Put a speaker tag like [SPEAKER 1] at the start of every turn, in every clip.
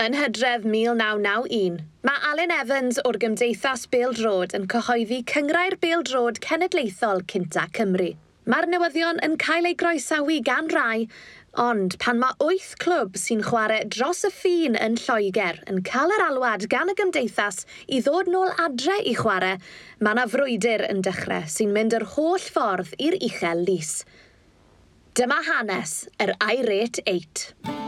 [SPEAKER 1] Yn hydref 1991, mae Alun Evans o'r Gymdeithas Bêl Drod yn cyhoeddi Cyngrau'r Bêl Drod Cenedlaethol Cynta Cymru. Mae'r newyddion yn cael ei groesawu gan rai, ond pan mae wyth clwb sy'n chwarae dros y ffin yn Lloegr yn cael yr alwad gan y gymdeithas i ddod nôl adre i chwarae, mae yna frwydr yn dechrau sy'n mynd yr holl ffordd i'r uchel lys. Dyma hanes yr Irate 8.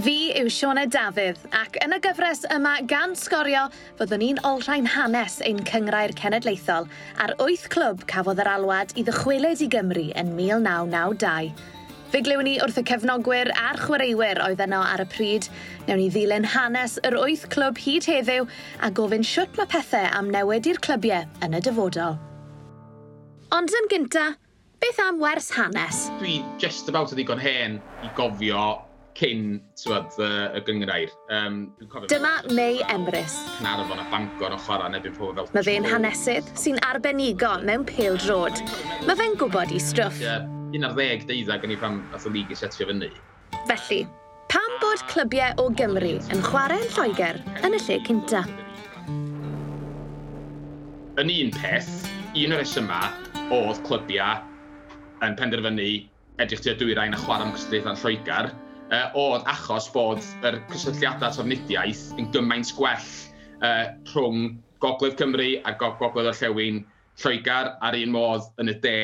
[SPEAKER 1] Fi yw Sione Dafydd ac yn y gyfres yma gan sgorio fyddwn ni'n olrhain hanes ein cyngrair cenedlaethol a'r wyth clwb cafodd yr alwad i ddychwelyd i Gymru yn 1992. Fe glywn ni wrth y cefnogwyr a'r chwaraewyr oedd yno ar y pryd. Newn ni ddilyn hanes yr wyth clwb hyd heddiw a gofyn siwt mae pethau am newid i'r clybiau yn y dyfodol. Ond yn gynta, beth am wers hanes?
[SPEAKER 2] Dwi just about o ddigon hen i gofio cyn tywed, y, y gyngrair. Um,
[SPEAKER 1] Dyma May Emrys.
[SPEAKER 2] Narfon a Bangor o chwarae neu byd pobl fel...
[SPEAKER 1] Mae fe'n hanesydd sy'n arbenigo mewn pêl drod. Mae fe'n gwybod i stwff.
[SPEAKER 2] Ie, yeah, un ar ddeg deuddag yn ei pan ath y lig i setio fyny.
[SPEAKER 1] Felly, pam bod clybiau o Gymru yn chwarae yn Lloegr yn y lle cynta?
[SPEAKER 2] Yn un peth, un o'r yma oedd clybiau yn penderfynu edrych tua dwyrain a chwarae am gysylltiaethau'n Lloegr, uh, oedd achos bod yr cysylltiadau trafnidiaeth yn gymaint gwell uh, rhwng Gogledd Cymru a Gogledd Gogledd Orllewin, Lloegar ar un modd yn y de,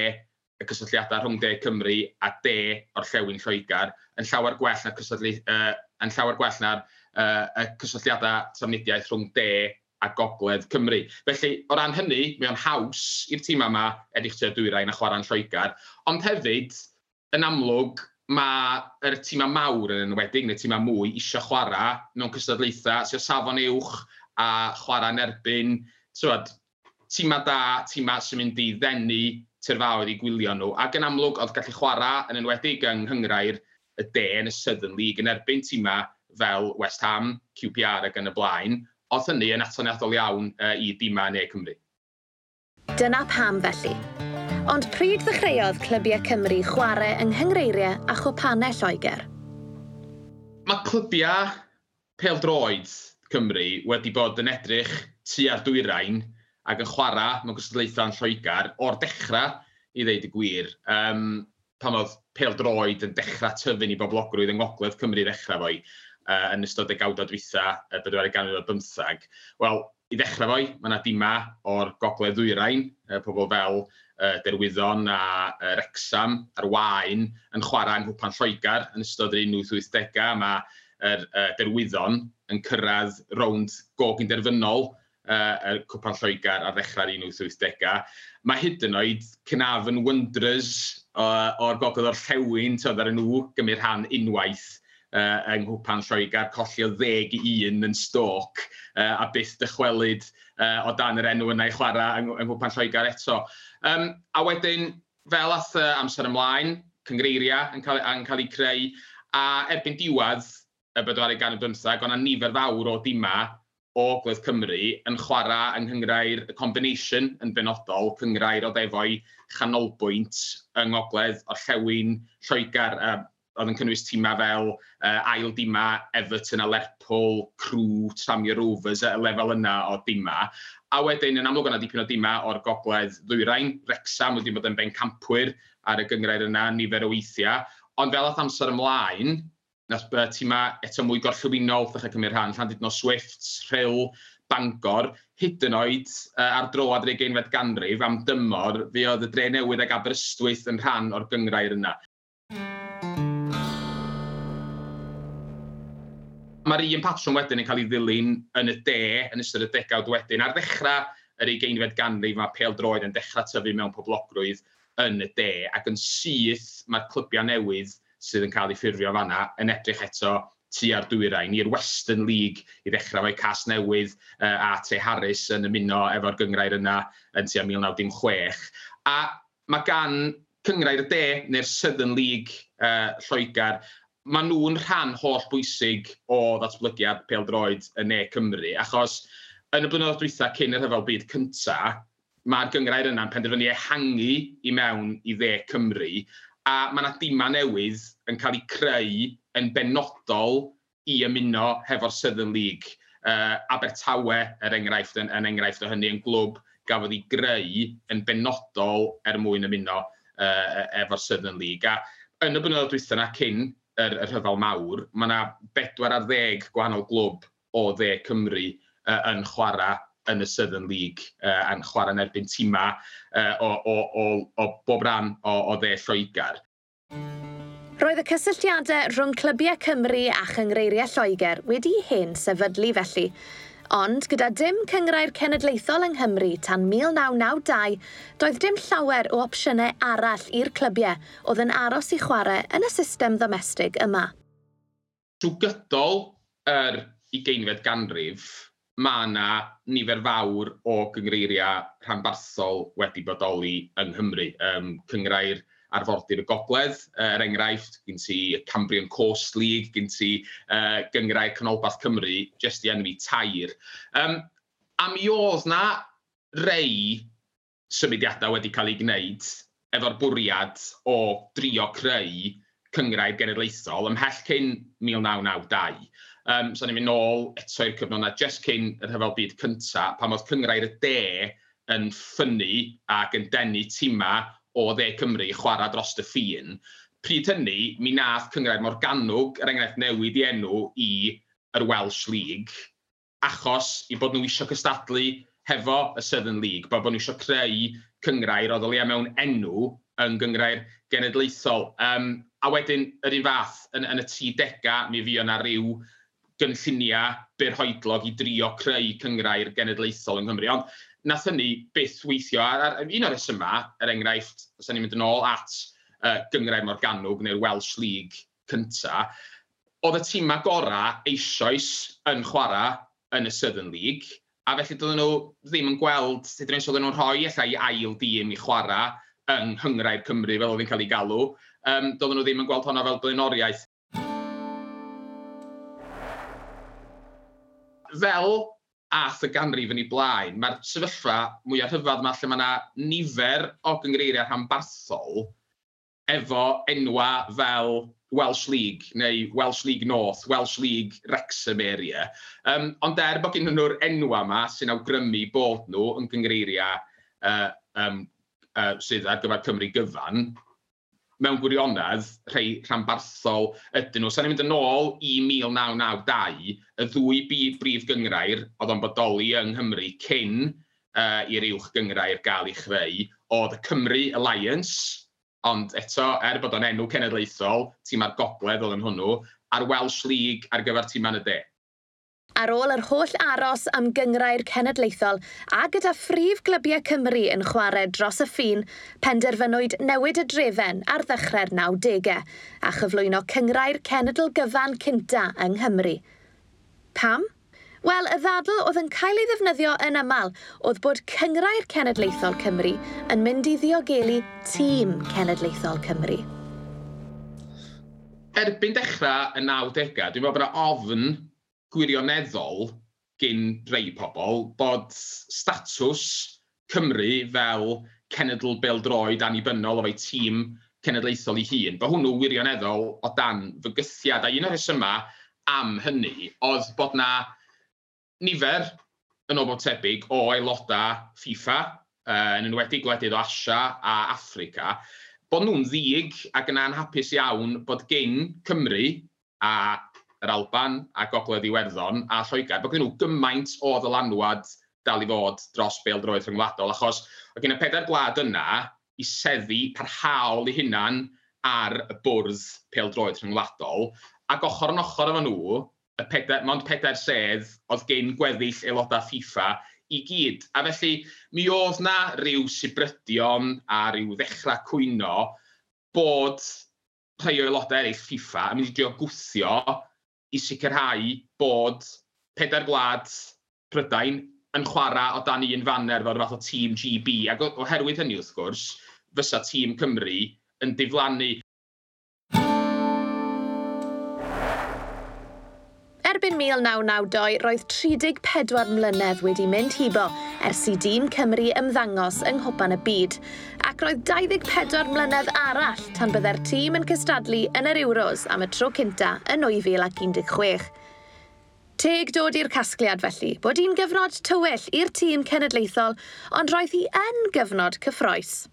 [SPEAKER 2] y cysylltiadau rhwng de Cymru a de Orllewin Lloegar, yn llawer gwell na'r cysylltu, uh, yn llawer gwell na'r uh, y cysylltiadau trafnidiaeth rhwng de a gogledd Cymru. Felly, o ran hynny, mae o'n haws i'r tîm yma edrych tua dwyrain a chwarae'n Lloegar, ond hefyd, yn amlwg, mae'r tîmau mawr yn enwedig, neu tîmau mwy, eisiau chwarae mewn cystadlaethau sy'n safon uwch a chwarae yn erbyn tywed, tîmau da, tîmau sy'n mynd i ddenu tyrfaoedd i gwylio nhw. Ac yn amlwg, oedd gallu chwarae yn enwedig yng Nghyngrair y de yn y Southern League yn erbyn tîmau fel West Ham, QPR ac yn y blaen, oedd hynny yn atoniadol iawn uh, i dîmau neu Cymru.
[SPEAKER 1] Dyna pam felly, Ond pryd ddechreuodd Clybiau Cymru chwarae yng Nghyngreiriau a Chwpanau Lloegr?
[SPEAKER 2] Mae clybiau peldroed Cymru wedi bod yn edrych tu ar dwyrain ac yn chwarae mewn gystadlaethau'n Lloegr o'r dechrau i ddeud y gwir. Um, pan oedd peldroed yn dechrau tyfu'n i boblogrwydd yng Ngogledd Cymru ddechrau fo'i uh, yn ystod y gawdod dwytha y 40 ganrif o bymthag. Wel, I ddechrau fo'i, mae yna dima o'r gogledd ddwyrain, e, pobl fel e, Derwyddon a e, Rexham a'r Wain yn chwarae yng Nghwpan Lloegar yn ystod yr 1880au. Mae er, e, Derwyddon yn cyrraedd rownd gog interfynol y Cwpan Lloegar ar ddechrau'r 1880au. Mae hyd yn oed cynaf yn Wonders o'r gogledd o'r llewin, tyoedd ar nhw gymryd rhan unwaith uh, yng Nghwpan Lloegar, o ddeg i un yn stoc uh, a byth dychwelyd uh, o dan yr enw yna i chwarae yng, yng Nghwpan Lloegar eto. Um, a wedyn, fel ath uh, amser ymlaen, cyngreiriau yn cael, yn cael ei creu, a erbyn diwedd y bedwaredd gan y bymthag, ond nifer fawr o dima o Gledd Cymru yn chwarae yng Nghyngrair combination yn benodol, Cyngrair o ddefoi chanolbwynt yng Ngogledd o'r Llewyn Lloegar, uh, oedd yn cynnwys tîmau fel uh, ail dima, Everton a Lerpwl, Crew, Tramio Rovers, y lefel yna o dima. A wedyn, yn amlwg yna dipyn o dima o'r gogledd ddwyrain, Rexham wedi bod yn ben campwyr ar y gyngrair yna, nifer o weithiau. Ond fel ath amser ymlaen, nath y tîmau eto mwy gorllwyfinol ddechrau cymryd rhan, Llandudno Swift, Rhyl, Bangor, hyd yn oed uh, ar droad yr 20fed ganrif am dymor, fe oedd y dre newydd ag Aberystwyth yn rhan o'r gyngrair yna. Mae'r un patrwm wedyn yn cael ei ddilyn yn y de, yn ystod y degawd wedyn. Ar ddechrau yr ugeinfed ganrif, mae pel droed yn dechrau tyfu mewn poblogrwydd yn y de, ac yn syth mae'r clybiau newydd sydd yn cael ei ffurfio fanna yn edrych eto tu ar dwyrain i'r Western League i ddechrau fo'i cas newydd uh, a Te Harris yn ymuno efo'r gyngrair yna yn tua 1996. A mae gan cyngrair y de neu'r Southern League uh, Lloegar maen nhw'n rhan holl bwysig o ddatblygiad pel droed yn ne Cymru, achos yn y blynyddoedd dwytha cyn y rhyfel byd cyntaf, mae'r gyngrair yna'n penderfynu ehangu i mewn i dde Cymru, a mae yna dima newydd yn cael ei creu yn benodol i ymuno hefo'r Southern League. Uh, Abertawe, er enghraifft, yn, yn enghraifft o hynny, yn glwb gafodd ei greu yn benodol er mwyn ymuno uh, efo'r Southern League. A yn y blynyddoedd dwytha yna cyn yr, yr rhyfel mawr, mae yna bedwar ar ddeg gwahanol glwb o dde Cymru uh, yn chwarae yn y Southern League uh, yn chwarae yn erbyn tima uh, o, o, o, o bob ran o, o dde Lloegr.
[SPEAKER 1] Roedd y cysylltiadau rhwng Clybiau Cymru a Chyngreiriau Lloegr wedi hen sefydlu felly, Ond gyda dim cyngrair cenedlaethol yng Nghymru tan 1992, doedd dim llawer o opsiynau arall i'r clybiau oedd yn aros i chwarae yn y system ddomestig yma.
[SPEAKER 2] Trwy gydol yr er ganrif, mae yna nifer fawr o gyngreiriau rhanbarthol wedi bodoli yng Nghymru. Um, cyngrair arfordir y gogledd. Er enghraifft, gyn ti Cambrian Coast League, gyn ti uh, gyngrau Canolbarth Cymru, jyst i enw tair. Um, a mi oedd na rei symudiadau wedi cael ei gwneud efo'r bwriad o drio creu cyngrau genedlaethol ymhell cyn 1992. Um, so ni'n mynd nôl eto i'r cyfnod na just cyn yr hyfel byd cyntaf, pan oedd cyngrau'r y de yn ffynnu ac yn denu tîma o dde Cymru chwarae dros y ffin, pryd hynny, mi nath Cyngrair Morganwg, er enghraifft, newid i enw i yr Welsh League, achos i bod nhw eisiau cystadlu hefo y Southern League, bod, bod nhw eisiau creu cyngrair o ddolia e mewn enw yn gyngrair genedlaethol. Um, a wedyn, yr un fath, yn, yn y 30au, mi fi yna rhyw gynlluniau byrhoedlog i drio creu cyngrair genedlaethol yng Nghymru. Ond nath ni byth weithio, a, a un o'r yma, er enghraifft, os ni'n mynd yn ôl at uh, gyngrau Morganwg neu'r Welsh League cynta, oedd y tîm agora eisoes yn chwarae yn y Southern League, a felly doedden nhw ddim yn gweld sut rhaid nhw'n nhw'n rhoi allai ail dîm i chwarae yng Nghyngrau'r Cymru fel oedd hi'n cael ei galw. Um, doedden nhw ddim yn gweld hwnna fel blaenoriaeth. Fel ath y ganrif yn ei blaen, mae'r sefyllfa mwyaf rhyfedd yma lle mae yna nifer o gyngreiriau rhanbarthol efo enwa fel Welsh League neu Welsh League North, Welsh League Wrexham area. Um, ond er bod gen nhw'r enwa yma sy'n awgrymu bod nhw yn gyngreiriau uh, um, uh, sydd ar gyfer Cymru gyfan, mewn gwirionedd rhai rhanbarthol ydyn nhw. So ni'n mynd yn ôl i 1992, y ddwy byd brif gyngrair oedd o'n bodoli yng Nghymru cyn uh, i'r uwch gyngrair gael ei chreu, oedd y Cymru Alliance, ond eto, er bod o'n enw cenedlaethol, tîm ar gogledd oedd yn hwnnw, a'r Welsh League ar gyfer tîm yn y de.
[SPEAKER 1] Ar ôl yr holl aros am gyngrau'r cenedlaethol a gyda phrif glybiau Cymru yn chwarae dros y ffin, penderfynwyd newid y drefen ar ddechrau'r 90au a chyflwyno cyngrau'r cenedl gyfan cynta yng Nghymru. Pam? Wel, y ddadl oedd yn cael ei ddefnyddio yn aml oedd bod cyngrau'r cenedlaethol Cymru yn mynd i ddiogelu tîm cenedlaethol Cymru.
[SPEAKER 2] Erbyn dechrau y 90au, dwi'n meddwl bod yna ofn gwirioneddol gyn rei pobl bod statws Cymru fel cenedl beldroed annibynnol o'i tîm cenedlaethol ei hun, bod hwnnw wirioneddol o dan fygythiad. A un o'r rhesymau am hynny oedd bod na nifer yn obod tebyg o aelodau FIFA, uh, yn enwedig gwledydd o Asia a Africa, bod nhw'n ddig ac yn anhapus iawn bod gen Cymru a yr Alban a Gogledd Iwerddon a Lloegr, bod gen nhw gymaint o ddylanwad dal i fod dros beildroed rhyngwladol, achos oedd gen y pedair gwlad yna i seddi parhaol i hunan ar y bwrdd peildroed rhyngwladol, ac ochr yn ochr efo nhw, y pedair, mond pedair sedd oedd gen gweddill aelodau FIFA i gyd. A felly, mi oedd na ryw sybrydion a ryw ddechrau cwyno bod rhai o aelodau eraill FIFA yn mynd i drio gwthio i sicrhau bod pedair gwlad Prydain yn chwarae o dan un fanner fel fath o tîm GB. Ac oherwydd hynny wrth gwrs, fysa tîm Cymru yn diflannu.
[SPEAKER 1] Erbyn 1992, roedd 34 mlynedd wedi mynd hibo ers i dîm Cymru ymddangos yng Nghwpan y Byd, ac roedd 24 mlynedd arall tan byddai'r tîm yn cystadlu yn yr Euros am y tro cynta yn 2016. Teg dod i'r casgliad felly bod hi'n gyfnod tywyll i'r tîm cenedlaethol, ond roedd hi yn gyfnod cyffroes.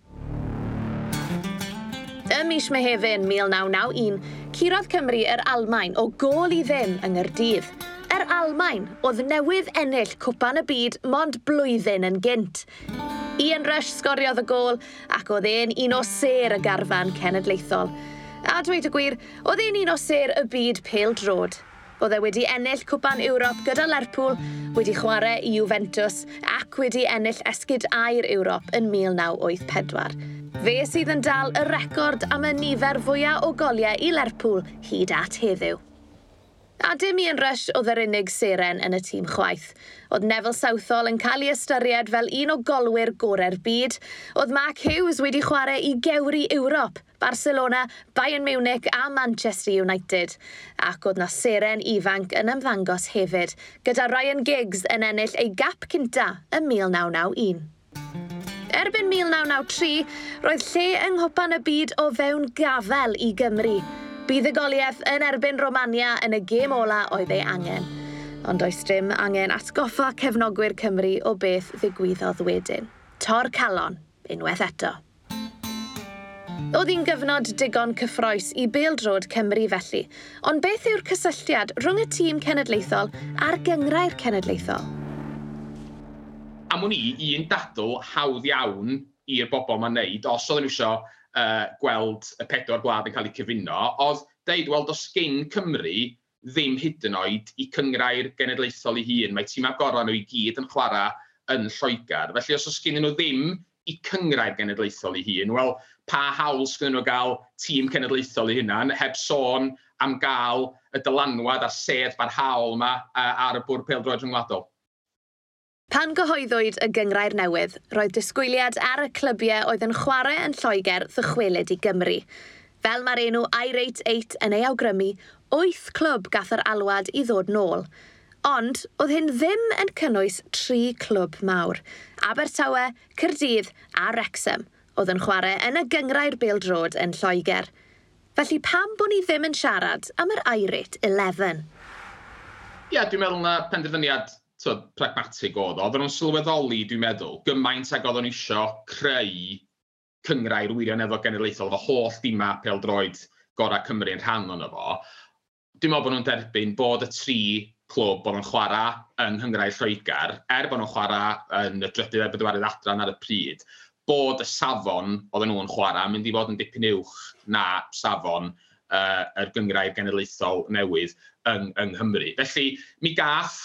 [SPEAKER 1] Ym mis Mehefin 1991, curodd Cymru yr Almain o gol i ddim yng Nghyrdydd – Almain oedd newydd ennill cwpan y byd mond blwyddyn yn gynt. Ian Rush sgoriodd y gol ac oedd e'n un o ser y garfan cenedlaethol. A dweud y gwir, oedd e'n un o ser y byd pêl drod. Oedd e wedi ennill cwpan Ewrop gyda Lerpwl, wedi chwarae i Juventus ac wedi ennill esgyd air Ewrop yn 1984. Fe sydd yn dal y record am y nifer fwyaf o goliau i Lerpwl hyd at heddiw. A dim Ian Rush oedd yr unig seren yn y tîm chwaith. Oedd Neville Southall yn cael ei ystyried fel un o golwyr gorau'r byd. Oedd Mark Hughes wedi chwarae i gewri Ewrop, Barcelona, Bayern Munich a Manchester United. Ac oedd na seren ifanc yn ymddangos hefyd, gyda Ryan Giggs yn ennill ei gap cynta ym 1991 erbyn 1993, roedd lle yng nghwpan y byd o fewn gafel i Gymru. Buddugoliaeth yn erbyn Romania yn y gêm ola oedd ei angen, ond oes dim angen atgoffa cefnogwyr Cymru o beth ddigwyddodd wedyn. Tor calon, unwaith eto. Oedd hi'n gyfnod digon cyffroes i beildrod Cymru felly, ond beth yw'r cysylltiad rhwng y tîm cenedlaethol a'r gyngrau'r cenedlaethol?
[SPEAKER 2] Am o'n i, un dadl hawdd iawn i'r bobl mae'n neud os oedden nhw eisiau uh, gweld y pedwar gwlad yn cael eu cyfuno, oedd deud, wel, does gen Cymru ddim hyd yn oed i cyngrair genedlaethol ei hun. Mae tîm agorau nhw i gyd yn chwarae yn Lloegr. Felly, os oes gen nhw ddim i cyngrair genedlaethol ei hun, wel, pa hawl sgyn nhw gael tîm cenedlaethol ei hunan, heb sôn am gael y dylanwad a sedd barhaol yma ar y bwrdd peldroed rhyngwladol.
[SPEAKER 1] Pan gyhoeddwyd y gyngrair newydd, roedd disgwyliad ar y clybiau oedd yn chwarae yn Lloegr ddychwelyd i Gymru. Fel mae'r enw Irate 8 yn ei awgrymu, 8 clwb gath yr alwad i ddod nôl. Ond, oedd hyn ddim yn cynnwys tri clwb mawr. Abertawe, Cyrdydd a Wrexham oedd yn chwarae yn y gyngrair Beld yn Lloegr. Felly pam bod ni ddim yn siarad am yr Irate 11?
[SPEAKER 2] Ie, yeah, dwi'n meddwl na penderfyniad tyd, pragmatig oedd o. Oedden nhw'n sylweddoli, dwi'n meddwl, gymaint ag oedden nhw isio creu cyngrau'r wirioneddol genedlaethol, fy holl dima pel droed gorau Cymru yn rhan o'n efo. Dwi'n meddwl bod nhw'n derbyn bod y tri clwb bod nhw'n chwarae yng Nghymru Lloegr, er bod nhw'n chwarae yn y drydydd a'r bedwarydd adran ar y pryd, bod y safon oedden nhw'n chwarae mynd i fod yn dipyn uwch na safon uh, yr gyngrau'r genedlaethol newydd yng, yng Nghymru. Felly, mi gath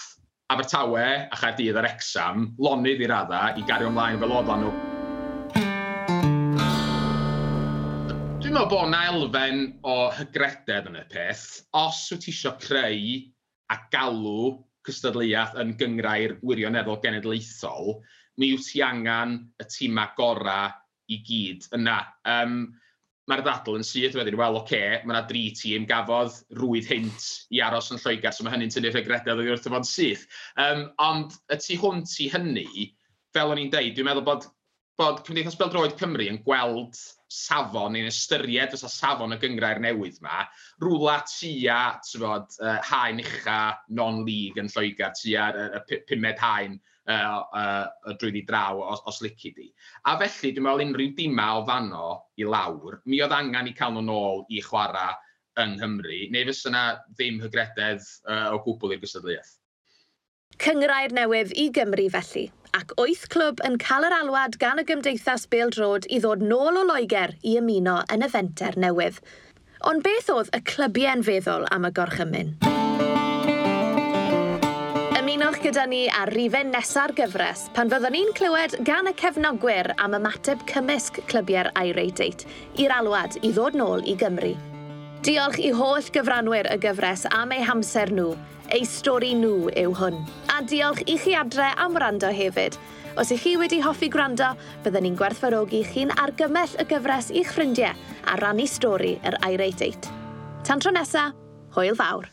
[SPEAKER 2] Abertawe a Chaerdydd ar exam, lonydd i raddau, i gario ymlaen fel oedd nhw. Dwi'n meddwl bod yna elfen o hygrededd yn y peth. Os wyt ti eisiau creu a galw cystadleuaeth yn gyngrair wirioneddol genedlaethol, mi wyt ti angen y tîma gorau i gyd yna. Um, mae'r ddadl yn syth wedyn, wel, oce, okay, mae yna dri tîm gafodd rwydd hint i aros yn Lloegr, so mae hynny'n tynnu regrededd oedd wrth fod syth. Um, ond y tu hwnt i hynny, fel o'n i'n deud, dwi'n meddwl bod, bod Cymdeithas Beldroed Cymru yn gweld safon neu'n ystyried fysa safon y gyngrau'r newydd yma, rwla tua, ti'n bod, uh, haen ucha non-league yn Lloegr, tua uh, pumed haen uh, uh, drwy draw os, os lici di. A felly, dwi'n meddwl unrhyw dima o fano i lawr, mi oedd angen i cael nhw'n ôl i chwarae yng Nghymru, neu fes yna ddim hygrededd uh, o gwbl i'r gystadleuaeth.
[SPEAKER 1] Cyngrair newydd i Gymru felly, ac wyth clwb yn cael yr alwad gan y Gymdeithas Bêl-drod i ddod nôl o Loegr i ymuno yn y fenter newydd. Ond beth oedd y clybiau'n feddwl am y gorchymyn? Ymunwch gyda ni ar rifen nesa'r gyfres pan fyddwn ni'n clywed gan y cefnogwyr am ymateb cymysg clybiau'r iRadiate i'r alwad i ddod nôl i Gymru. Diolch i holl gyfranwyr y gyfres am eu hamser nhw. Eu stori nhw yw hwn. A diolch i chi adre am wrando hefyd. Os ych chi wedi hoffi gwrando, byddwn ni'n gwerthfarogi chi'n argymell y gyfres i'ch ffrindiau a rannu stori yr iRate 8. Tan tro nesa, hwyl fawr!